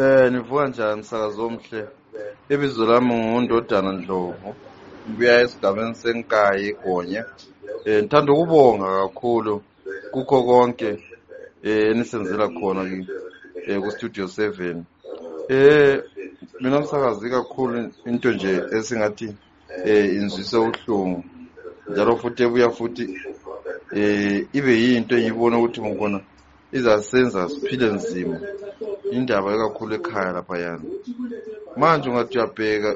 Eh nivuka njani msakazo omhle. Ibizo lami ngundodana Ndlovu. Ngibuya esigabeni senkayi Gonye. Eh ngithanda ukubonga kakhulu kukho konke eh enisenzela khona ki eh ku studio 7. Eh mina msakazi kakhulu into nje esingathi eh, inzwise ubuhlungu njalo futhi ebuya futhi eh, ibe yinto engiyibona ukuthi ngibona izasenza siphile nzima indaba ekakhulu ekhaya lapha yani manje ungathi uyabheka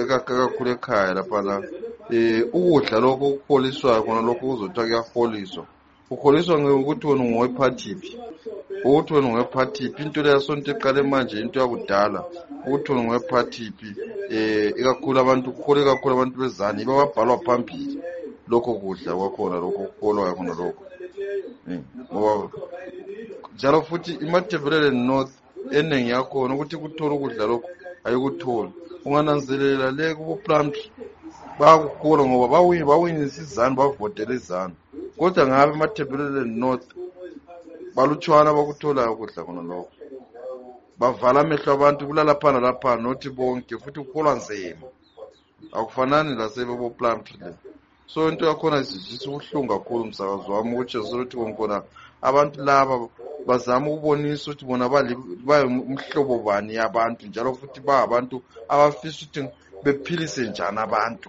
ekakhulu ekhaya lapha la um ukudla lokho okuholiswayo khona lokho kuzothiwa kuyaholiswa ukholiswa ngokuthi wena ungowephathiphi ukuthi wena ungowephathiphi into leyasonto eqale manje into yakudala ukuthi wena ungowephathiphi um ikakhulu abantu kukhole kakhulu abantu bezani yibo ababhalwa phambili lokho kudla kwakhona lokho kukolwayo khona lokho ngoba njalo futhi imatabelele north enengi yakhona ukuthi kuthole ukudla lokhu ayikutholi ungananzelela le kuboplumtry bayakukhola ngoba bawinisa izanu bavotela izanu kodwa ngabe emathebeleleni north balutshwana abakutholayo ukudla khona lokho bavala amehlo abantu kulalaphana laphana nothi bonke futhi kukholwa nzima akufanani lasebeboplamtrle so into yakhona sizwisa ubuhlungu kakhulu msakazi wami ukuthi sokuthi konkona abantu laba bazama ukubonisa ukuthi bona bayumhlobo bani yabantu njalo futhi bangabantu abafisa ukuthi bephilise njani abantu